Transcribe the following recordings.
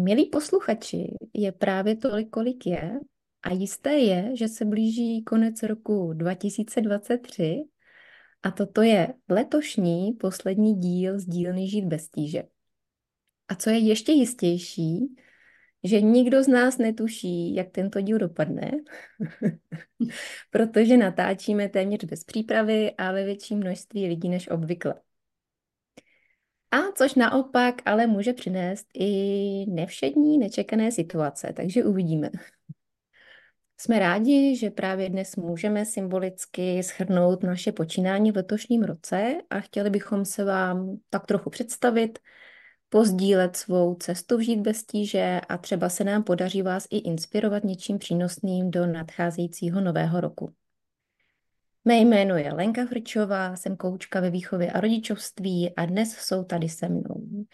Milí posluchači, je právě tolik, kolik je a jisté je, že se blíží konec roku 2023 a toto je letošní poslední díl z dílny Žít bez tíže. A co je ještě jistější, že nikdo z nás netuší, jak tento díl dopadne, protože natáčíme téměř bez přípravy a ve větší množství lidí než obvykle. A což naopak ale může přinést i nevšední, nečekané situace, takže uvidíme. Jsme rádi, že právě dnes můžeme symbolicky schrnout naše počínání v letošním roce a chtěli bychom se vám tak trochu představit, pozdílet svou cestu v žít bez tíže a třeba se nám podaří vás i inspirovat něčím přínosným do nadcházejícího nového roku. Mé jméno je Lenka Frčová, jsem koučka ve výchově a rodičovství a dnes jsou tady se mnou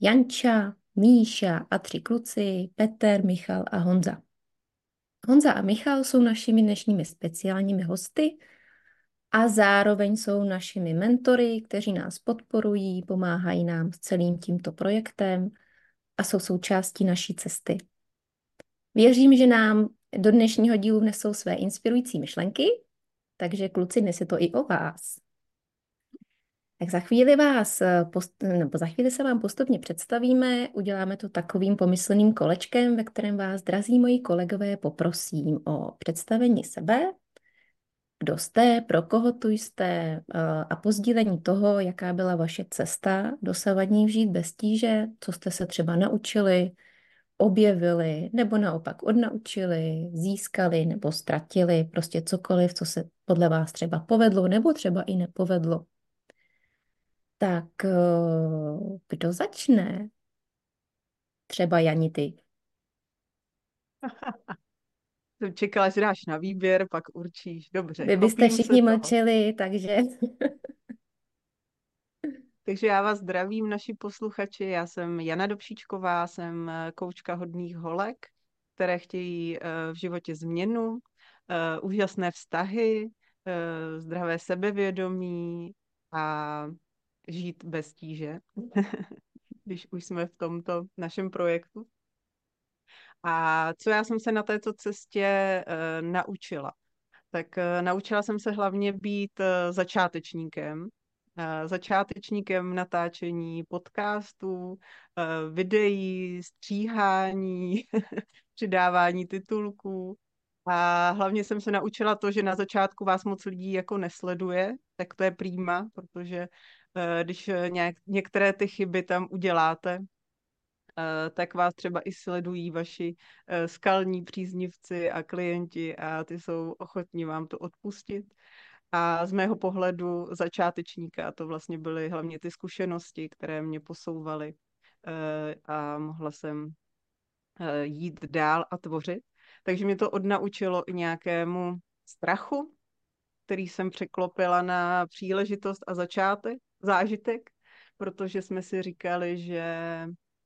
Janča, Míša a tři kluci, Petr, Michal a Honza. Honza a Michal jsou našimi dnešními speciálními hosty a zároveň jsou našimi mentory, kteří nás podporují, pomáhají nám s celým tímto projektem a jsou součástí naší cesty. Věřím, že nám do dnešního dílu vnesou své inspirující myšlenky takže kluci, dnes je to i o vás. Tak za chvíli vás, eh, post, nebo za chvíli se vám postupně představíme, uděláme to takovým pomyslným kolečkem, ve kterém vás, drazí moji kolegové, poprosím o představení sebe, kdo jste, pro koho tu jste eh, a pozdílení toho, jaká byla vaše cesta dosavadní vžít bez tíže, co jste se třeba naučili, objevili, nebo naopak odnaučili, získali nebo ztratili, prostě cokoliv, co se podle vás třeba povedlo nebo třeba i nepovedlo. Tak eh, kdo začne? Třeba Jani, ty. Jsem čekala, že dáš na výběr, pak určíš. Dobře. Vy byste všichni mlčeli, takže... Takže já vás zdravím, naši posluchači. Já jsem Jana Dobšíčková, jsem eh, koučka hodných holek, které chtějí eh, v životě změnu, úžasné vztahy, zdravé sebevědomí a žít bez tíže, když už jsme v tomto našem projektu. A co já jsem se na této cestě naučila? Tak naučila jsem se hlavně být začátečníkem, začátečníkem natáčení podcastů, eh, videí, stříhání, přidávání titulků. A hlavně jsem se naučila to, že na začátku vás moc lidí jako nesleduje, tak to je prýma, protože eh, když nějak, některé ty chyby tam uděláte, eh, tak vás třeba i sledují vaši skalní příznivci a klienti a ty jsou ochotní vám to odpustit. A z mého pohledu začátečníka to vlastně byly hlavně ty zkušenosti, které mě posouvaly eh, a mohla jsem eh, jít dál a tvořit. Takže mě to odnaučilo i nějakému strachu, který jsem překlopila na příležitost a začátek, zážitek, protože jsme si říkali, že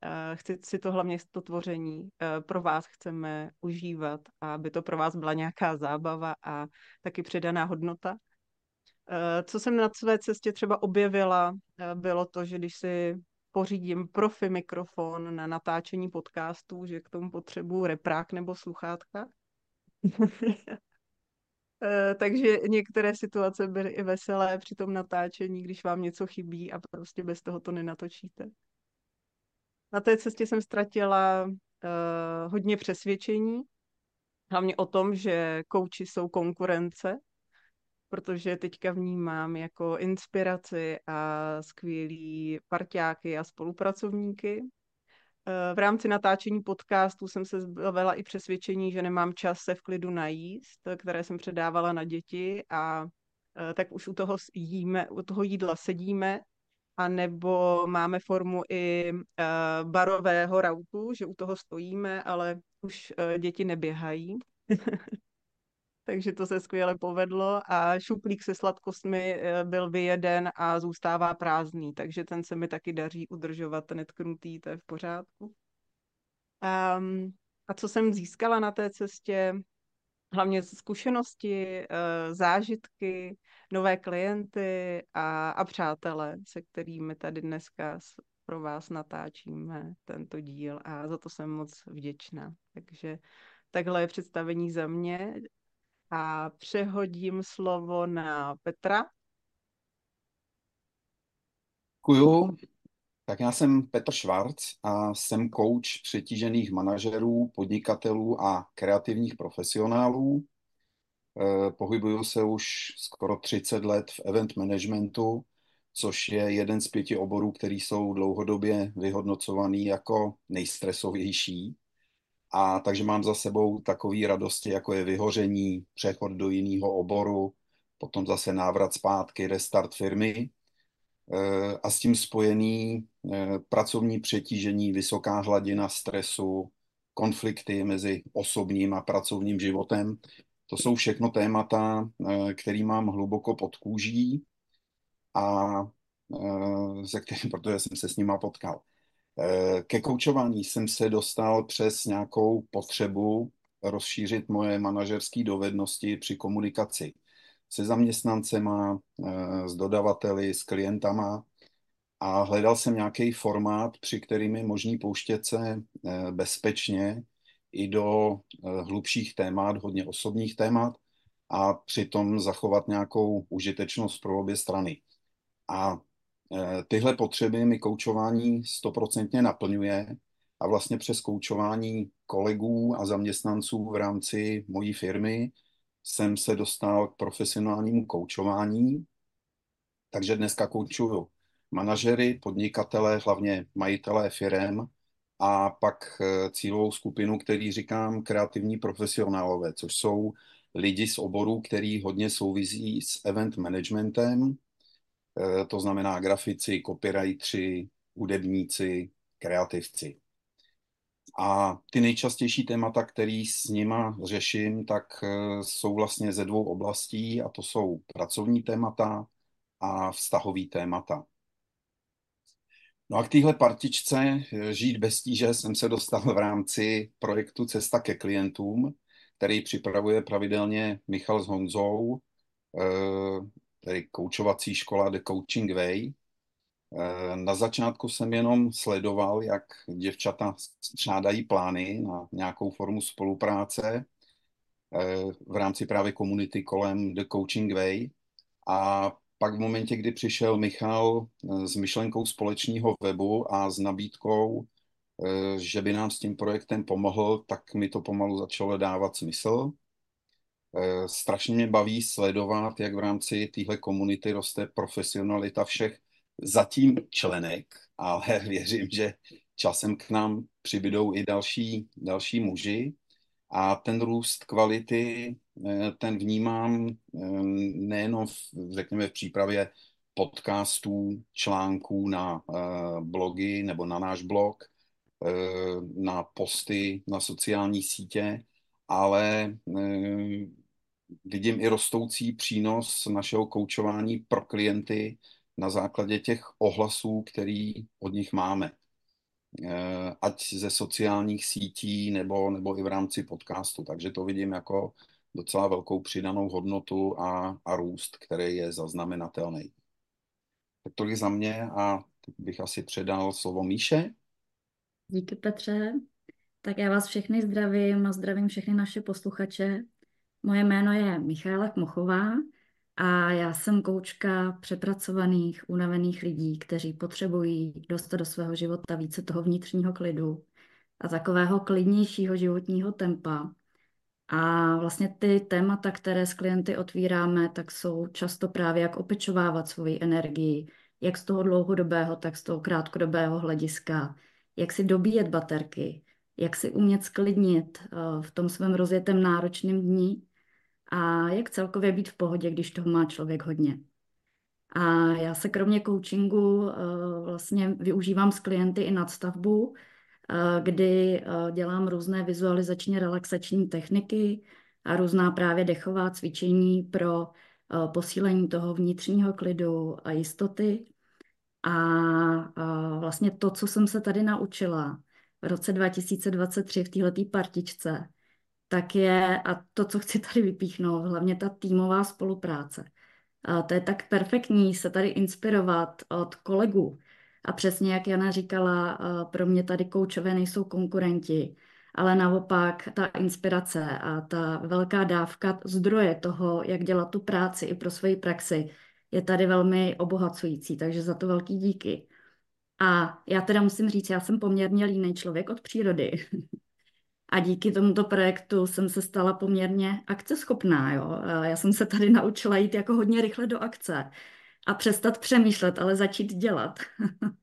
eh, chci si to hlavně to tvoření pro vás chceme užívat, aby to pro vás byla nějaká zábava a taky předaná hodnota. Eh, co jsem na své cestě třeba objevila, eh, bylo to, že když si pořídím profi mikrofon na natáčení podcastů, že k tomu potřebuju reprák nebo sluchátka. Eh, takže některé situace byly i veselé při tom natáčení, když vám něco chybí a prostě bez toho to nenatočíte. Na té cestě jsem ztratila uh, hodně přesvědčení, hlavně o tom, že kouči jsou konkurence, protože teďka vnímám jako inspiraci a skvělý parťáky a spolupracovníky. Eh, v rámci natáčení podcastu jsem se zbavila i přesvědčení, že nemám čas se v klidu najíst, které jsem předávala na děti a eh, tak už u toho jíme, u toho jídla sedíme, a nebo máme formu i eh, barového rautu, že u toho stojíme, ale už děti neběhají. takže to se skvěle povedlo a šuplík se sladkostmi eh, byl vyjeden a zůstává prázdný, takže ten se mi taky daří udržovat netknutý, to je v pořádku. Um, a co jsem získala na té cestě? Hlavně zkušenosti, eh, zážitky, nové klienty a, a přátelé, se kterými tady dneska pro vás natáčíme tento díl a za to jsem moc vděčná. Takže takhle je představení za mě a přehodím slovo na Petra. Děkuju. Tak já jsem Petr Švarc a jsem coach přetížených manažerů, podnikatelů a kreativních profesionálů. Eh, pohybuju se už skoro 30 let v event managementu, což je jeden z pěti oborů, který jsou dlouhodobě vyhodnocovaný jako nejstresovější. A takže mám za sebou takové radosti, jako je vyhoření, přechod do jiného oboru, potom zase návrat zpátky, restart firmy eh, a s tím spojený eh, pracovní přetížení, vysoká hladina stresu, konflikty mezi osobním a pracovním životem. To jsou všechno témata, eh, který mám hluboko pod kůží a se kterým, protože jsem se s nima potkal. Eh, ke koučování jsem se dostal přes nějakou potřebu rozšířit moje manažerské dovednosti při komunikaci se zaměstnancema, eh, s dodavateli, s klientama a hledal jsem nějaký formát, při kterým je možný pouštět se eh, bezpečně i do hlubších témat, hodně osobních témat a přitom zachovat nějakou užitečnost pro obě strany. A Eh, tyhle potřeby mi koučování stoprocentně naplňuje a vlastně přes koučování kolegů a zaměstnanců v rámci mojí firmy jsem se dostal k profesionálnímu koučování. Takže dneska koučuju manažery, podnikatele, hlavně majitelé firem a pak eh, cílovou skupinu, který říkám kreativní profesionálové, což jsou lidi z oborů, který hodně souvisí s event managementem, Eh, to znamená grafici, copywriteri, hudebníci, kreativci. A ty nejčastější témata, který s nima řeším, tak eh, jsou vlastně ze dvou oblastí a to jsou pracovní témata a vztahový témata. No a k téhle partičce eh, Žít bez tíže jsem se dostal v rámci projektu Cesta ke klientům, který připravuje pravidelně Michal s Honzou tedy koučovací škola The Coaching Way. Eh, na začátku jsem jenom sledoval, jak děvčata střádají plány na nějakou formu spolupráce eh, v rámci právě komunity kolem The Coaching Way. A pak v momentě, kdy přišel Michal eh, s myšlenkou společného webu a s nabídkou, že by nám s tím projektem pomohl, tak mi to pomalu začalo dávat smysl. Eh, strašně mě baví sledovat, jak v rámci téhle komunity roste profesionalita všech zatím členek, ale věřím, že časem k nám přibydou i další, další muži. A ten růst kvality, eh, ten vnímám eh, nejenom, v, řekněme, v přípravě podcastů, článků na blogy nebo na náš blog, na posty na sociální sítě, ale vidím i rostoucí přínos našeho koučování pro klienty na základě těch ohlasů, který od nich máme. Eh, ať ze sociálních sítí nebo, nebo i v rámci podcastu. Takže to vidím jako docela velkou přidanou hodnotu a, a růst, který je zaznamenatelný. Tak tolik za mě a teď bych asi předal slovo Míše. Díky Petře. Tak já vás všechny zdravím a zdravím všechny naše posluchače. Moje jméno je Michála Kmochová a já jsem koučka přepracovaných, unavených lidí, kteří potřebují dostat do svého života více toho vnitřního klidu a takového klidnějšího životního tempa. A vlastně ty témata, které s klienty otvíráme, tak jsou často právě jak opečovávat svoji energii, jak z toho dlouhodobého, tak z toho krátkodobého hlediska, jak si dobíjet baterky, jak si umět sklidnit eh, v tom svém rozjetém náročném dní a jak celkově být v pohodě, když toho má člověk hodně. A já se kromě coachingu eh, vlastně využívám s klienty i nadstavbu, eh, kdy eh, dělám různé vizualizační relaxační techniky a různá právě dechová cvičení pro posílení toho vnitřního klidu a jistoty. A vlastně to, co jsem se tady naučila v roce 2023 v této partičce, tak je, a to, co chci tady vypíchnout, hlavně ta týmová spolupráce. A to je tak perfektní se tady inspirovat od kolegů, A přesně jak Jana říkala, pro mě tady koučové nejsou konkurenti, ale naopak ta inspirace a ta velká dávka zdroje toho, jak dělat tu práci i pro svoji praxi, je tady velmi obohacující, takže za to velký díky. A já teda musím říct, já jsem poměrně líný člověk od přírody. A díky tomuto projektu jsem se stala poměrně akceschopná. Jo? Já jsem se tady naučila jít jako hodně rychle do akce a přestat přemýšlet, ale začít dělat.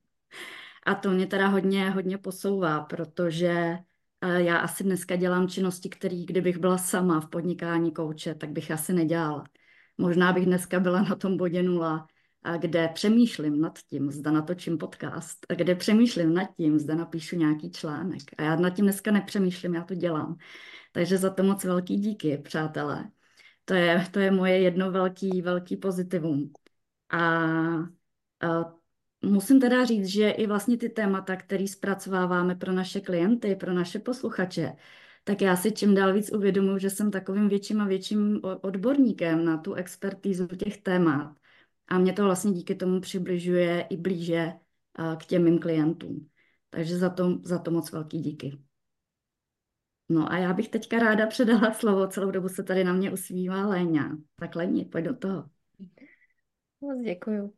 a to mě teda hodně, hodně posouvá, protože eh, já asi dneska dělám činnosti, které, kdybych byla sama v podnikání kouče, tak bych asi nedělala. Možná bych dneska byla na tom bodě nula, kde přemýšlím nad tím, zda natočím podcast, kde přemýšlím nad tím, zda napíšu nějaký článek. A já nad tím dneska nepřemýšlím, já to dělám. Takže za to moc velký díky, přátelé. To je, to je moje jedno velký, velký pozitivum. A, a musím teda říct, že i vlastně ty témata, které zpracováváme pro naše klienty, pro naše posluchače, tak já si čím dál víc uvědomuji, že jsem takovým větším a větším odborníkem na tu expertízu těch témat. A mě to vlastně díky tomu přibližuje i blíže k těm mým klientům. Takže za to, za to moc velký díky. No a já bych teďka ráda předala slovo, celou dobu se tady na mě usmívá Léňa. Tak Léni, pojď do toho. Moc děkuju.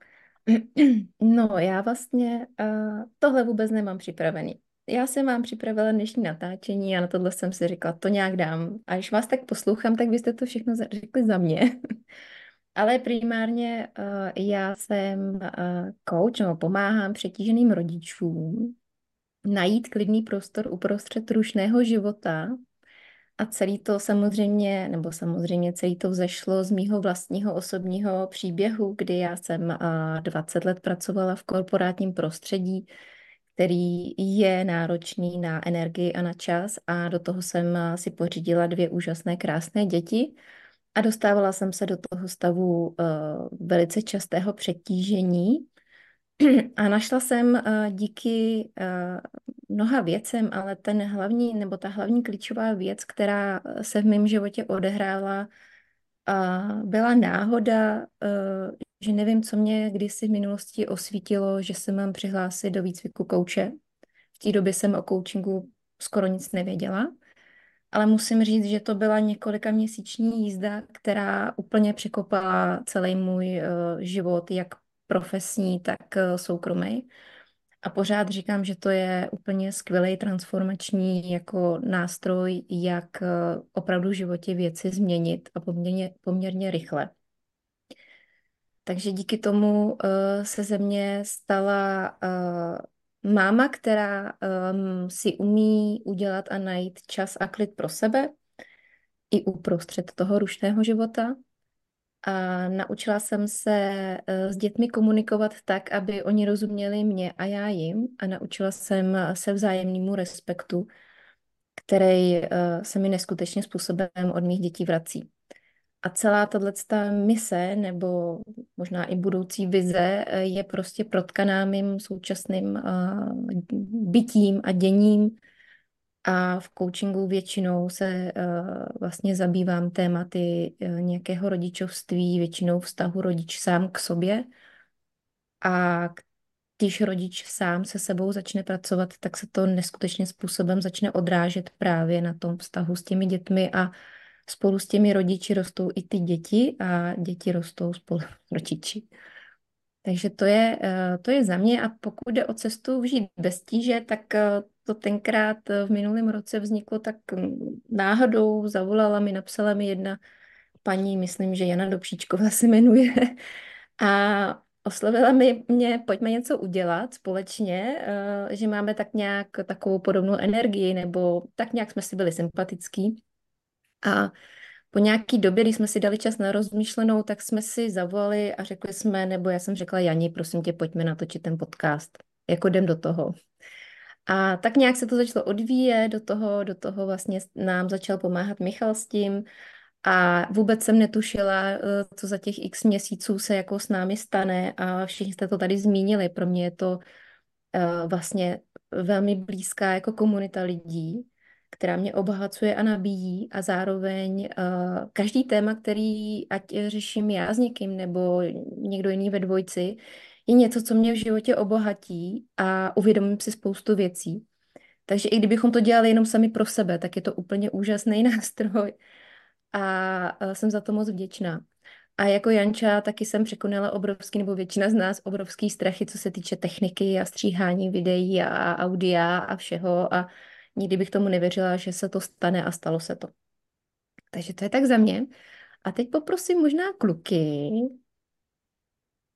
No, já vlastně uh, tohle vůbec nemám připravený. Já jsem vám připravila dnešní natáčení a na tohle jsem si říkala, to nějak dám. A když vás tak poslouchám, tak byste to všechno řekli za mě. Ale primárně uh, já jsem uh, coach, nebo pomáhám přetíženým rodičům najít klidný prostor uprostřed rušného života. A celý to samozřejmě, nebo samozřejmě celý to vzešlo z mýho vlastního osobního příběhu, kdy já jsem uh, 20 let pracovala v korporátním prostředí, který je náročný na energii a na čas. A do toho jsem si pořídila dvě úžasné, krásné děti a dostávala jsem se do toho stavu uh, velice častého přetížení a našla jsem uh, díky uh, mnoha věcem, ale ten hlavní, nebo ta hlavní klíčová věc, která se v mém životě odehrála, uh, byla náhoda, uh, že nevím, co mě kdysi v minulosti osvítilo, že se mám přihlásit do výcviku kouče. V té době jsem o coachingu skoro nic nevěděla ale musím říct, že to byla několika měsíční jízda, která úplně překopala celý můj uh, život, jak profesní, tak uh, soukromý. A pořád říkám, že to je úplně skvělý transformační jako nástroj, jak uh, opravdu v životě věci změnit a poměrně, poměrně rychle. Takže díky tomu uh, se ze mě stala uh, máma, která um, si umí udělat a najít čas a klid pro sebe i uprostřed toho rušného života. A naučila jsem se uh, s dětmi komunikovat tak, aby oni rozuměli mě a já jim. A naučila jsem se vzájemnému respektu, který uh, se mi neskutečně způsobem od mých dětí vrací. A celá tato mise, nebo možná i budoucí vize, eh, je prostě protkaná mým současným uh, bytím a děním. A v coachingu většinou se uh, vlastně zabývám tématy nějakého rodičovství, většinou vztahu rodič sám k sobě. A když rodič sám se sebou začne pracovat, tak se to neskutečným způsobem začne odrážet právě na tom vztahu s těmi dětmi a spolu s těmi rodiči rostou i ty děti a děti rostou spolu s rodiči. Takže to je, eh, to je za mě a pokud jde o cestu vžít bez tíže, tak eh, to tenkrát v minulém roce vzniklo tak mm, náhodou, zavolala mi, napsala mi jedna paní, myslím, že Jana Dobšíčková se jmenuje, a oslovila mi mě, pojďme něco udělat společně, eh, že máme tak nějak takovou podobnou energii, nebo tak nějak jsme si byli sympatický. A po nějaký době, když jsme si dali čas na rozmýšlenou, tak jsme si zavolali a řekli jsme, nebo já jsem řekla Jani, prosím tě, pojďme natočit ten podcast. Jako jdem do toho. A tak nějak se to začalo odvíjet, do toho, do toho vlastně nám začal pomáhat Michal s tím a vůbec jsem netušila, eh, co za těch x měsíců se jako s námi stane a všichni jste to tady zmínili. Pro mě je to uh, vlastně velmi blízká jako komunita lidí, která mě obohacuje a nabíjí a zároveň uh, každý téma, který ať řeším já s někým nebo někdo jiný ve dvojci, je něco, co mě v životě obohatí a uvědomím si spoustu věcí. Takže i kdybychom to dělali jenom sami pro sebe, tak je to úplně úžasný nástroj a jsem za to moc vděčná. A jako Janča taky jsem překonala obrovský, nebo většina z nás, obrovský strachy, co se týče techniky a stříhání videí a audia a všeho a nikdy bych tomu nevěřila, že se to stane a stalo se to. Takže to je tak za mě. A teď poprosím možná kluky,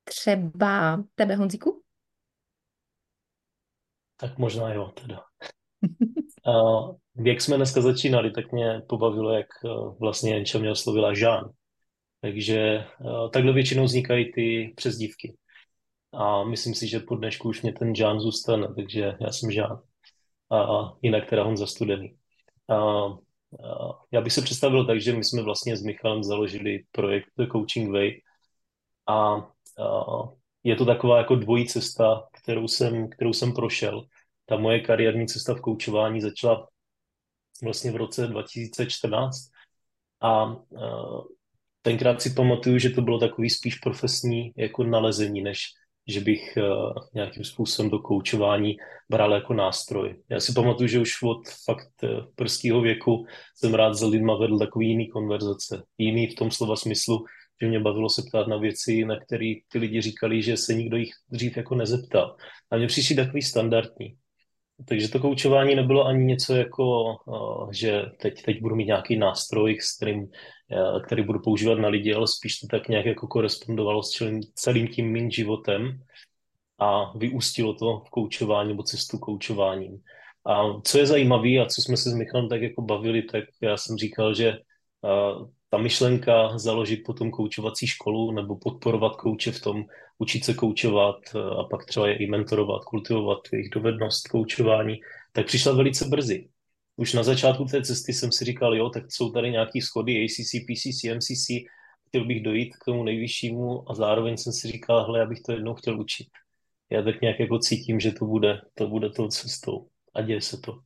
třeba tebe, Honzíku? Tak možná jo, teda. Uh, jak jsme dneska začínali, tak mě pobavilo, jak uh, vlastně Jenča mě oslovila Žán. Takže uh, takhle většinou vznikají ty přezdívky. A myslím si, že po dnešku už mě ten Žán zůstane, takže já jsem Žán. A, a jinak teda Honza Studený. A, a, já bych se představil tak, že my jsme vlastně s Michalem založili projekt Coaching Way a, a je to taková jako dvojí cesta, kterou jsem, kterou jsem prošel ta moje kariérní cesta v koučování začala vlastně v roce 2014 a tenkrát si pamatuju, že to bylo takový spíš profesní jako nalezení, než že bych nějakým způsobem do koučování bral jako nástroj. Já si pamatuju, že už od fakt prstního věku jsem rád s lidma vedl takový jiný konverzace. Jiný v tom slova smyslu, že mě bavilo se ptát na věci, na které ty lidi říkali, že se nikdo jich dřív jako nezeptal. A mě přišli takový standardní. Takže to koučování nebylo ani něco jako, eh, že teď, teď budu mít nějaký nástroj, s kterým, eh, který budu používat na lidi, ale spíš to tak nějak jako korespondovalo s celým, celým tím mým životem a vyústilo to v koučování nebo cestu koučováním. A co je zajímavé a co jsme se s Michalem tak jako bavili, tak já jsem říkal, že uh, ta myšlenka založit potom koučovací školu nebo podporovat kouče v tom, učit se koučovat eh, a pak třeba je i mentorovat, kultivovat jejich dovednost koučování, tak přišla velice brzy. Už na začátku té cesty jsem si říkal, jo, tak jsou tady nějaké schody ACC, PCC, MCC, chtěl bych dojít k tomu nejvyššímu a zároveň jsem si říkal, hle, já bych to jednou chtěl učit. Já tak nějak jako cítím, že to bude, to bude tou cestou a děje se to.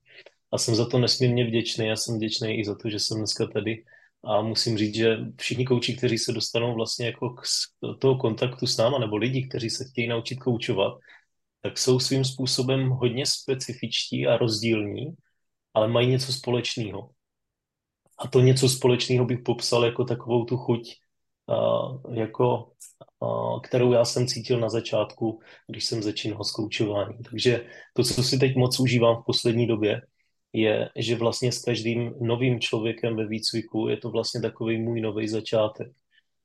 A jsem za to nesmírně vděčný. Já jsem vděčný i za to, že jsem dneska tady a musím říct, že všichni kouči, kteří se dostanou vlastně jako k toho kontaktu s náma, nebo lidi, kteří se chtějí naučit koučovat, tak jsou svým způsobem hodně specifičtí a rozdílní, ale mají něco společného. A to něco společného bych popsal jako takovou tu chuť, jako, kterou já jsem cítil na začátku, když jsem začínal s koučováním. Takže to, co si teď moc užívám v poslední době, je, že vlastně s každým novým člověkem ve výcviku je to vlastně takový můj nový začátek.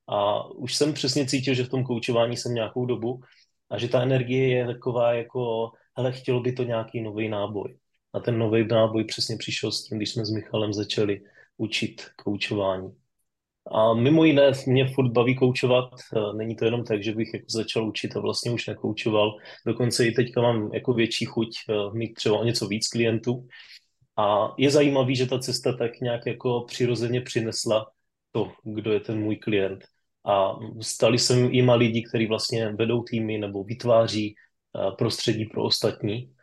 A už jsem přesně cítil, že v tom koučování jsem nějakou dobu a že ta energie je taková jako, hele, chtělo by to nějaký nový náboj. A ten nový náboj přesně přišel s tím, když jsme s Michalem začali učit koučování. A mimo jiné mě furt baví koučovat, není to jenom tak, že bych jako začal učit a vlastně už nekoučoval. Dokonce i teďka mám jako větší chuť eh, mít třeba o něco víc klientů, a je zajímavý, že ta cesta tak nějak jako přirozeně přinesla to, kdo je ten můj klient. A stali se jima lidi, kteří vlastně vedou týmy nebo vytváří eh, prostředí pro ostatní.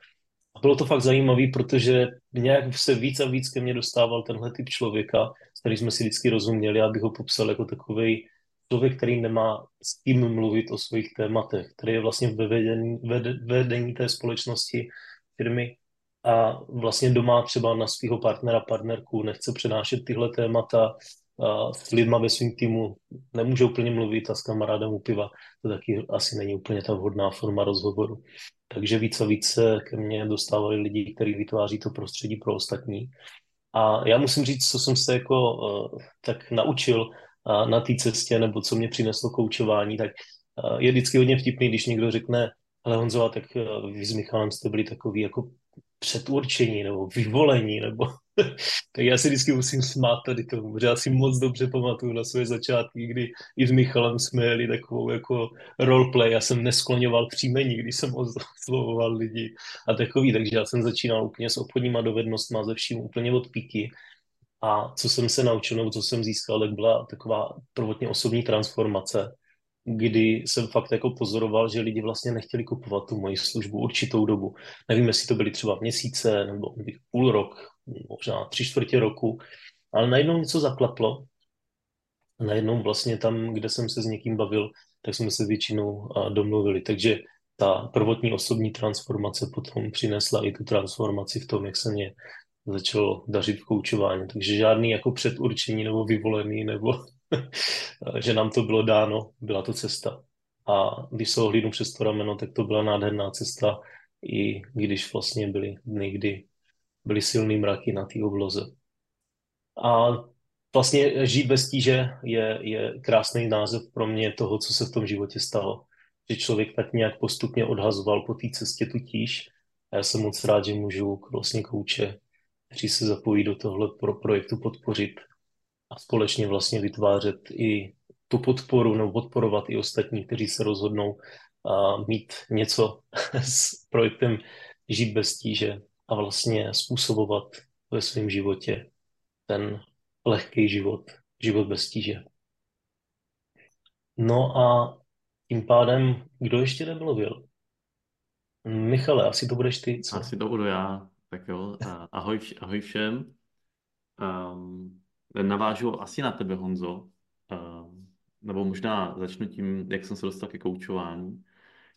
A bylo to fakt zajímavé, protože nějak se víc a víc ke mně dostával tenhle typ člověka, s kterým jsme si vždycky rozuměli, abych ho popsal jako takový člověk, který nemá s kým mluvit o svých tématech, který je vlastně ve vedení, vedení té společnosti firmy a vlastně doma třeba na svého partnera, partnerku nechce přenášet tyhle témata, a s lidma ve svém týmu nemůže úplně mluvit a s kamarádem u piva, to taky asi není úplně ta vhodná forma rozhovoru. Takže víc a více ke mně dostávali lidi, kteří vytváří to prostředí pro ostatní. A já musím říct, co jsem se jako uh, tak naučil uh, na té cestě, nebo co mě přineslo koučování, tak uh, je vždycky hodně vtipný, když někdo řekne, ale Honzo, tak vy s Michalem jste byli takový jako předurčení nebo vyvolení, nebo tak já si vždycky musím smát tady tomu, protože já si moc dobře pamatuju na své začátky, kdy i s Michalem jsme jeli takovou jako roleplay, já jsem neskloňoval příjmení, když jsem oslovoval lidi a takový, takže já jsem začínal úplně s obchodníma dovednostmi, ze vším úplně od píky. A co jsem se naučil, nebo co jsem získal, tak byla taková prvotně osobní transformace, kdy jsem fakt jako pozoroval, že lidi vlastně nechtěli kupovat tu moji službu určitou dobu. Nevím, jestli to byly třeba měsíce nebo půl rok, možná tři čtvrtě roku, ale najednou něco zaklaplo. Najednou vlastně tam, kde jsem se s někým bavil, tak jsme se většinou domluvili. Takže ta prvotní osobní transformace potom přinesla i tu transformaci v tom, jak se mě začalo dařit v koučování. Takže žádný jako předurčení nebo vyvolený, nebo že nám to bylo dáno, byla to cesta. A když se ohlídnu přes to rameno, tak to byla nádherná cesta, i když vlastně byly dny, kdy byly silný mraky na té obloze. A vlastně žít bez tíže je, je krásný název pro mě toho, co se v tom životě stalo. Že člověk tak nějak postupně odhazoval po té cestě tu tíž. A já jsem moc rád, že můžu vlastně kouče, kteří se zapojí do tohle pro projektu podpořit a společně vlastně vytvářet i tu podporu nebo podporovat i ostatní, kteří se rozhodnou a mít něco s projektem Žít bez tíže a vlastně způsobovat ve svém životě ten lehký život, život bez tíže. No a tím pádem, kdo ještě nemluvil? Michale, asi to budeš ty, co? Asi to budu já. Tak jo, ahoj, ahoj všem. Um, navážu asi na tebe, Honzo. Um, nebo možná začnu tím, jak jsem se dostal ke koučování.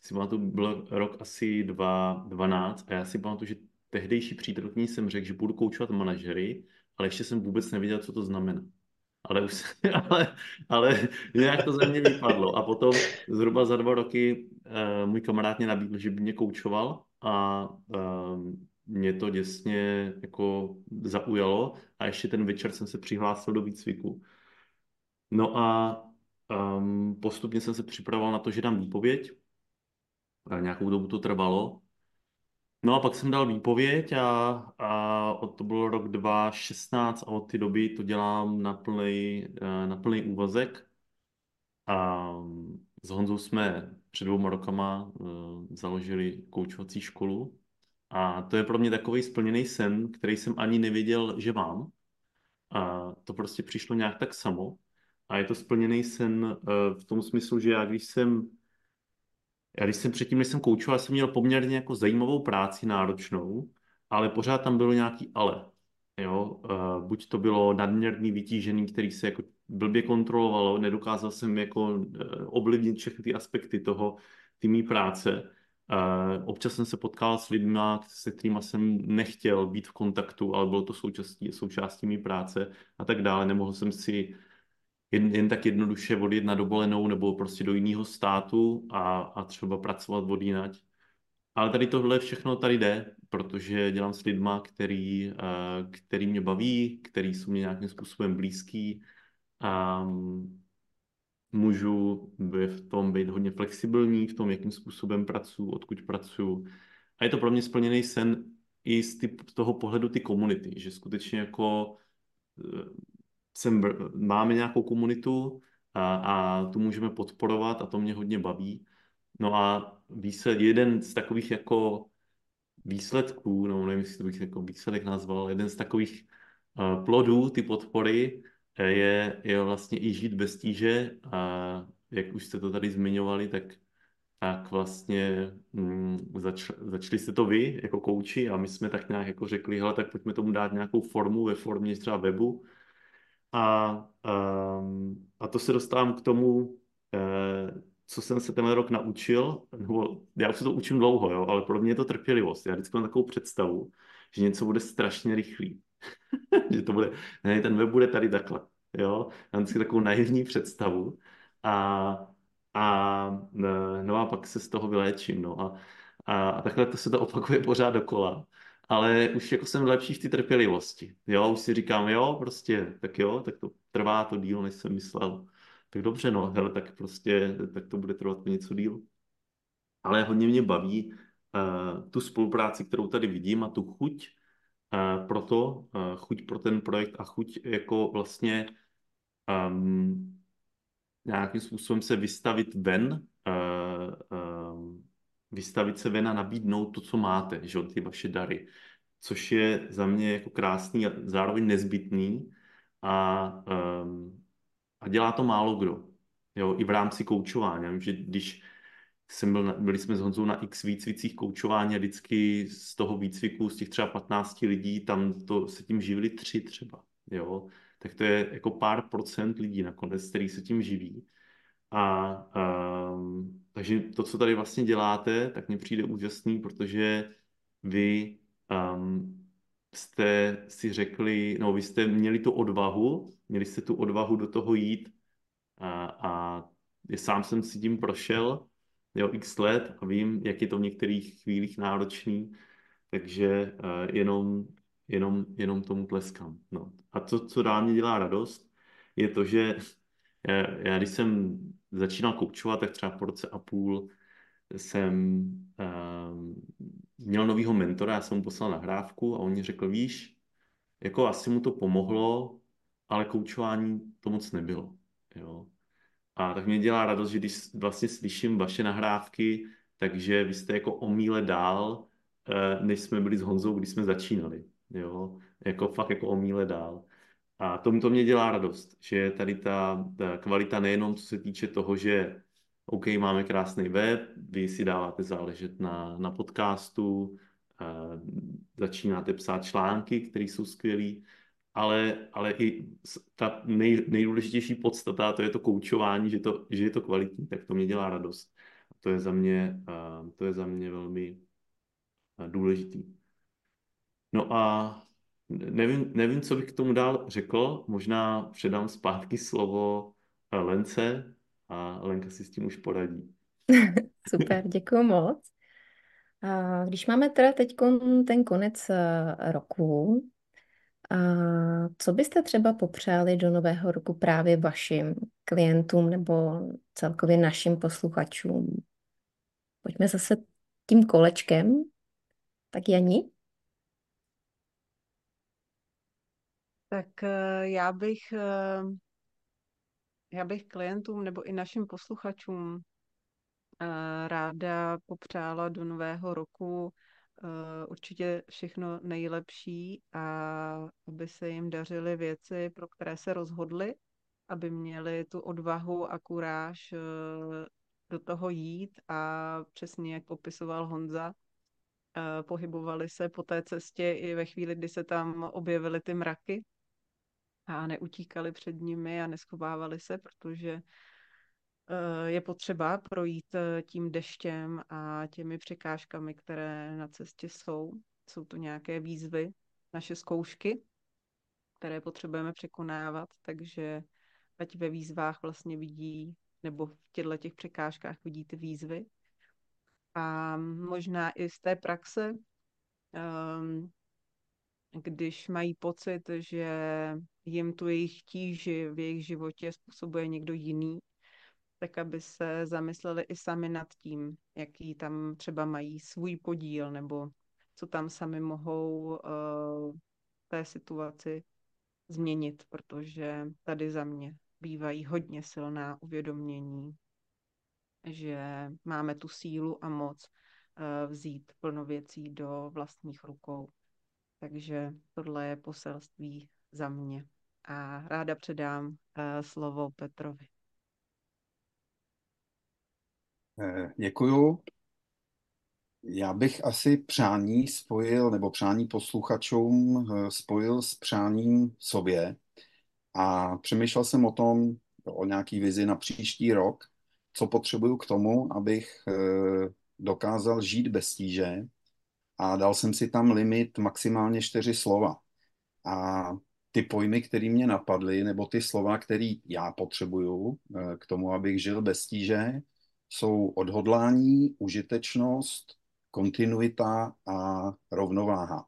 Si pamatuju, byl rok asi 2012 a já si pamatuju, že tehdejší přítelkyni jsem řekl, že budu koučovat manažery, ale ještě jsem vůbec nevěděl, co to znamená. Ale, už, ale, ale nějak to ze mě vypadlo. A potom zhruba za dva roky uh, můj kamarád mě nabídl, že by mě koučoval a uh, mě to děsně jako zaujalo a ještě ten večer jsem se přihlásil do výcviku. No a um, postupně jsem se připravoval na to, že dám výpověď. A nějakou dobu to trvalo. No a pak jsem dal výpověď a, a od to byl rok 2016 a od té doby to dělám na plný, eh, na plný úvazek. A s Honzou jsme před dvouma rokama uh, založili koučovací školu a to je pro mě takový splněný sen, který jsem ani nevěděl, že mám. A to prostě přišlo nějak tak samo. A je to splněný sen uh, v tom smyslu, že já když jsem já když jsem předtím, než jsem koučoval, jsem měl poměrně jako zajímavou práci, náročnou, ale pořád tam bylo nějaký ale. Jo? Uh, buď to bylo nadměrný vytížený, který se jako blbě kontrolovalo, nedokázal jsem jako uh, ovlivnit všechny ty aspekty toho, ty mý práce. Uh, občas jsem se potkal s lidmi, se kterými jsem nechtěl být v kontaktu, ale bylo to součástí, součástí mý práce a tak dále. Nemohl jsem si jen, jen tak jednoduše odjet na dovolenou nebo prostě do jiného státu a, a třeba pracovat od jinať. Ale tady tohle všechno tady jde, protože dělám s lidma, který, uh, který mě baví, který jsou mě nějakým způsobem blízký a můžu v tom být hodně flexibilní, v tom, jakým způsobem pracuji, odkud pracuji. A je to pro mě splněný sen i z, ty, z toho pohledu ty komunity, že skutečně jako jsem, máme nějakou komunitu a, a tu můžeme podporovat a to mě hodně baví. No a výsled, jeden z takových jako výsledků, no nevím, jestli to bych jako výsledek nazval, jeden z takových uh, plodů ty podpory eh, je, je vlastně i žít bez tíže a jak už jste to tady zmiňovali, tak, tak vlastně mm, zač, začali jste to vy jako kouči a my jsme tak nějak jako řekli, hele, tak pojďme tomu dát nějakou formu ve formě třeba webu, a, um, a to se dostávám k tomu, eh, co jsem se tenhle rok naučil, nebo já už se to učím dlouho, jo, ale pro mě je to trpělivost. Já vždycky mám takovou představu, že něco bude strašně rychlý. že to bude, ne, ten web bude tady takhle, jo. Mám vždycky takovou naivní představu a, a no a pak se z toho vyléčím, no. A, a, a takhle to se to opakuje pořád dokola ale už jako jsem lepší v té trpělivosti. Jo, už si říkám, jo, prostě, tak jo, tak to trvá to díl, než jsem myslel. Tak dobře, no, hele, tak prostě, tak to bude trvat něco díl. Ale hodně mě baví uh, tu spolupráci, kterou tady vidím a tu chuť uh, pro to, uh, chuť pro ten projekt a chuť jako vlastně um, nějakým způsobem se vystavit ven, uh, uh, vystavit se ven a nabídnout to, co máte, že ty vaše dary, což je za mě jako krásný a zároveň nezbytný a, um, a dělá to málo kdo. Jo, i v rámci koučování. Že když jsem byl, byli jsme s Honzou na x výcvicích koučování a vždycky z toho výcviku, z těch třeba 15 lidí, tam to, se tím živili tři třeba. Jo? Tak to je jako pár procent lidí nakonec, který se tím živí. A um, takže to, co tady vlastně děláte, tak mně přijde úžasný, protože vy um, jste si řekli, no vy jste měli tu odvahu, měli jste tu odvahu do toho jít a, a sám jsem si tím prošel, jo, x let a vím, jak je to v některých chvílích náročný, takže uh, jenom, jenom, jenom tomu tleskám. No. A to, co dál mě dělá radost, je to, že já, já když jsem začínal koučovat, tak třeba po roce a půl jsem uh, měl novýho mentora, já jsem mu poslal nahrávku a on mi řekl, víš, jako asi mu to pomohlo, ale koučování to moc nebylo. Jo. A tak mě dělá radost, že když vlastně slyším vaše nahrávky, takže vy jste jako o míle dál, eh, než jsme byli s Honzou, když jsme začínali. Jo? Jako fakt jako o míle dál. A tomu to mě dělá radost, že tady ta, ta kvalita nejenom co se týče toho, že OK, máme krásný web, vy si dáváte záležet na, na podcastu, eh, začínáte psát články, které jsou skvělé, ale, ale i ta nej, nejdůležitější podstata, to je to koučování, že, to, že je to kvalitní, tak to mě dělá radost. A to je za mě, to je za mě velmi důležitý. No a nevím, nevím, co bych k tomu dál řekl. Možná předám zpátky slovo Lence a Lenka si s tím už poradí. Super, děkuji moc. A když máme teda teď ten konec roku, a co byste třeba popřáli do nového roku právě vašim klientům nebo celkově našim posluchačům? Pojďme zase tím kolečkem. Tak Jani? Tak eh, já bych, eh, já bych klientům nebo i našim posluchačům eh, ráda popřála do nového roku určitě všechno nejlepší a aby se jim dařily věci, pro které se rozhodli, aby měli tu odvahu a kuráž eh, do toho jít a přesně jak popisoval Honza, eh, pohybovali se po té cestě i ve chvíli, kdy se tam objevily ty mraky a neutíkali před nimi a neschovávali se, protože Eh, je potřeba projít eh, tím deštěm a těmi překážkami, které na cestě jsou. Jsou to nějaké výzvy, naše zkoušky, které potřebujeme překonávat, takže ať ve výzvách vlastně vidí, nebo v těchto těch překážkách vidí ty výzvy. A možná i z té praxe, ehm, když mají pocit, že jim tu jejich tíži v jejich životě způsobuje někdo jiný, tak aby se zamysleli i sami nad tím, jaký tam třeba mají svůj podíl, nebo co tam sami mohou uh, té situaci změnit, protože tady za mě bývají hodně silná uvědomění, že máme tu sílu a moc uh, vzít plno věcí do vlastních rukou. Takže tohle je poselství za mě. A ráda předám uh, slovo Petrovi. Děkuju. Já bych asi přání spojil, nebo přání posluchačům eh, spojil s přáním sobě a přemýšlel jsem o tom, o nějaký vizi na příští rok, co potřebuju k tomu, abych eh, dokázal žít bez tíže a dal jsem si tam limit maximálně čtyři slova. A ty pojmy, které mě napadly, nebo ty slova, které já potřebuju k tomu, abych žil bez tíže, jsou odhodlání, užitečnost, kontinuita a rovnováha.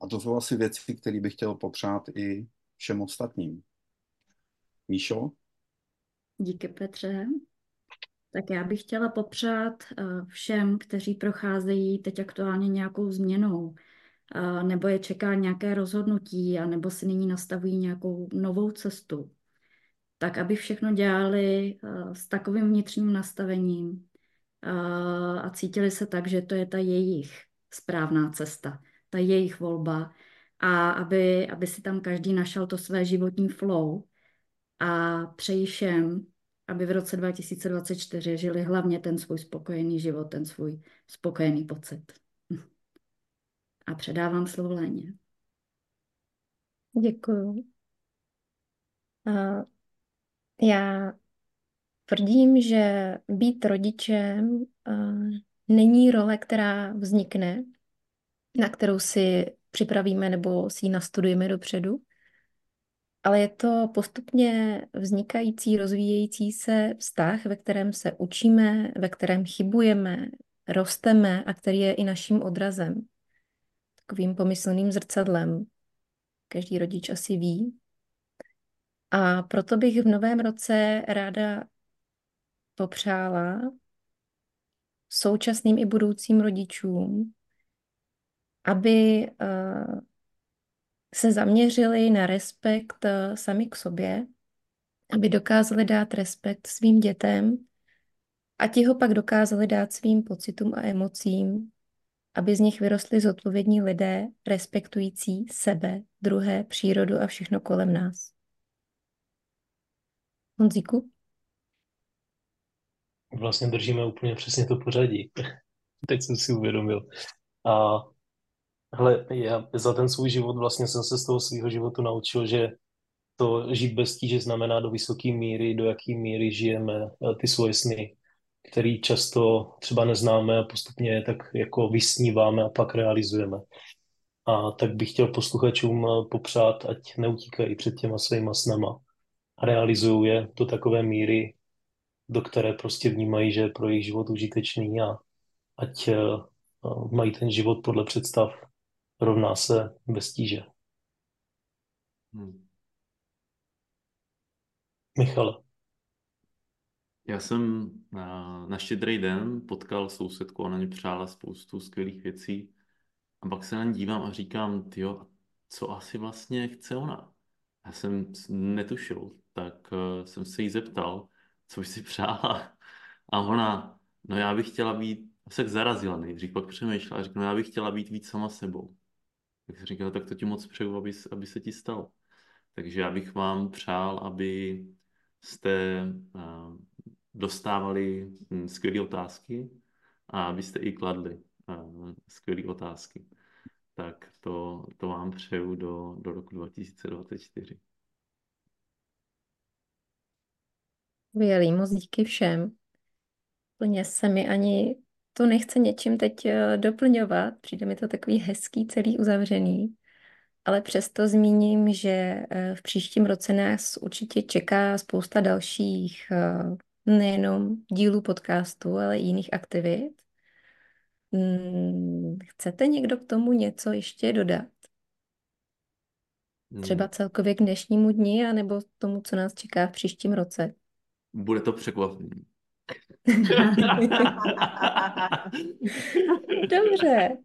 A to jsou asi věci, které bych chtěl popřát i všem ostatním. Míšo? Díky Petře. Tak já bych chtěla popřát eh, všem, kteří procházejí teď aktuálně nějakou změnou, eh, nebo je čeká nějaké rozhodnutí, a nebo si nyní nastavují nějakou novou cestu, tak aby všechno dělali uh, s takovým vnitřním nastavením uh, a cítili se tak, že to je ta jejich správná cesta, ta jejich volba a aby, aby si tam každý našel to své životní flow a přeji všem, aby v roce 2024 žili hlavně ten svůj spokojený život, ten svůj spokojený pocit. A předávám slovo Léně. Děkuju. Já Tvrdím, že být rodičem uh, není role, která vznikne, na kterou si připravíme nebo si ji nastudujeme dopředu, ale je to postupně vznikající, rozvíjející se vztah, ve kterém se učíme, ve kterém chybujeme, rosteme a který je i naším odrazem, takovým pomyslným zrcadlem. Každý rodič asi ví. A proto bych v novém roce ráda popřála současným i budoucím rodičům, aby uh, se zaměřili na respekt uh, sami k sobě, aby dokázali dát respekt svým dětem a ti ho pak dokázali dát svým pocitům a emocím, aby z nich vyrostli zodpovědní lidé, respektující sebe, druhé, přírodu a všechno kolem nás. Honzíku? Vlastně držíme úplně přesně to pořadí. Teď jsem si uvědomil. A hele, já za ten svůj život vlastně jsem se z toho svého životu naučil, že to žít bez tíže znamená do vysoké míry, do jaké míry žijeme eh, ty svoje sny, který často třeba neznáme a postupně tak jako vysníváme a pak realizujeme. A tak bych chtěl posluchačům eh, popřát, ať neutíkají před těma svýma snama realizují je do takové míry, do které prostě vnímají, že je pro jejich život užitečný a ať uh, mají ten život podle představ rovná se bez tíže. Hmm. Michale. Já jsem na, na štědrý den potkal sousedku, ona mi přála spoustu skvělých věcí a pak se na ní dívám a říkám, tyjo, co asi vlastně chce ona? Já jsem netušil, tak uh, jsem se jí zeptal, co by si přála. A ona, no já bych chtěla být, se zarazila nejdřív, pak přemýšlela a řekla, no já bych chtěla být víc sama sebou. Tak jsem říkal, tak to ti moc přeju, aby, aby se ti stalo. Takže já bych vám přál, aby jste uh, dostávali hm, skvělé otázky a abyste i kladli uh, skvělé otázky. Tak to, to vám přeju do, do roku 2024. Skvělý, moc díky všem. Plně se mi ani to nechce něčím teď eh, doplňovat, přijde mi to takový hezký, celý uzavřený, ale přesto zmíním, že eh, v příštím roce nás určitě čeká spousta dalších eh, nejenom dílů podcastu, ale i jiných aktivit. Hmm, chcete někdo k tomu něco ještě dodat? Třeba hmm. celkově k dnešnímu dni, anebo tomu, co nás čeká v příštím roce? Bude to překvapení. Dobře.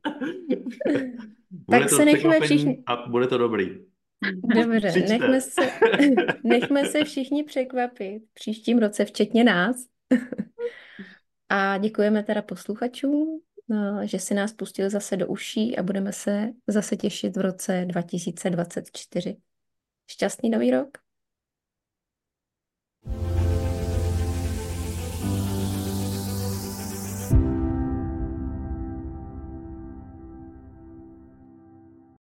Bude tak se nechme všichni... A bude to dobrý. Dobře, nechme se, nechme se všichni překvapit v příštím roce, včetně nás. A děkujeme teda posluchačům, no, že si nás pustili zase do uší a budeme se zase těšit v roce 2024. Šťastný nový rok.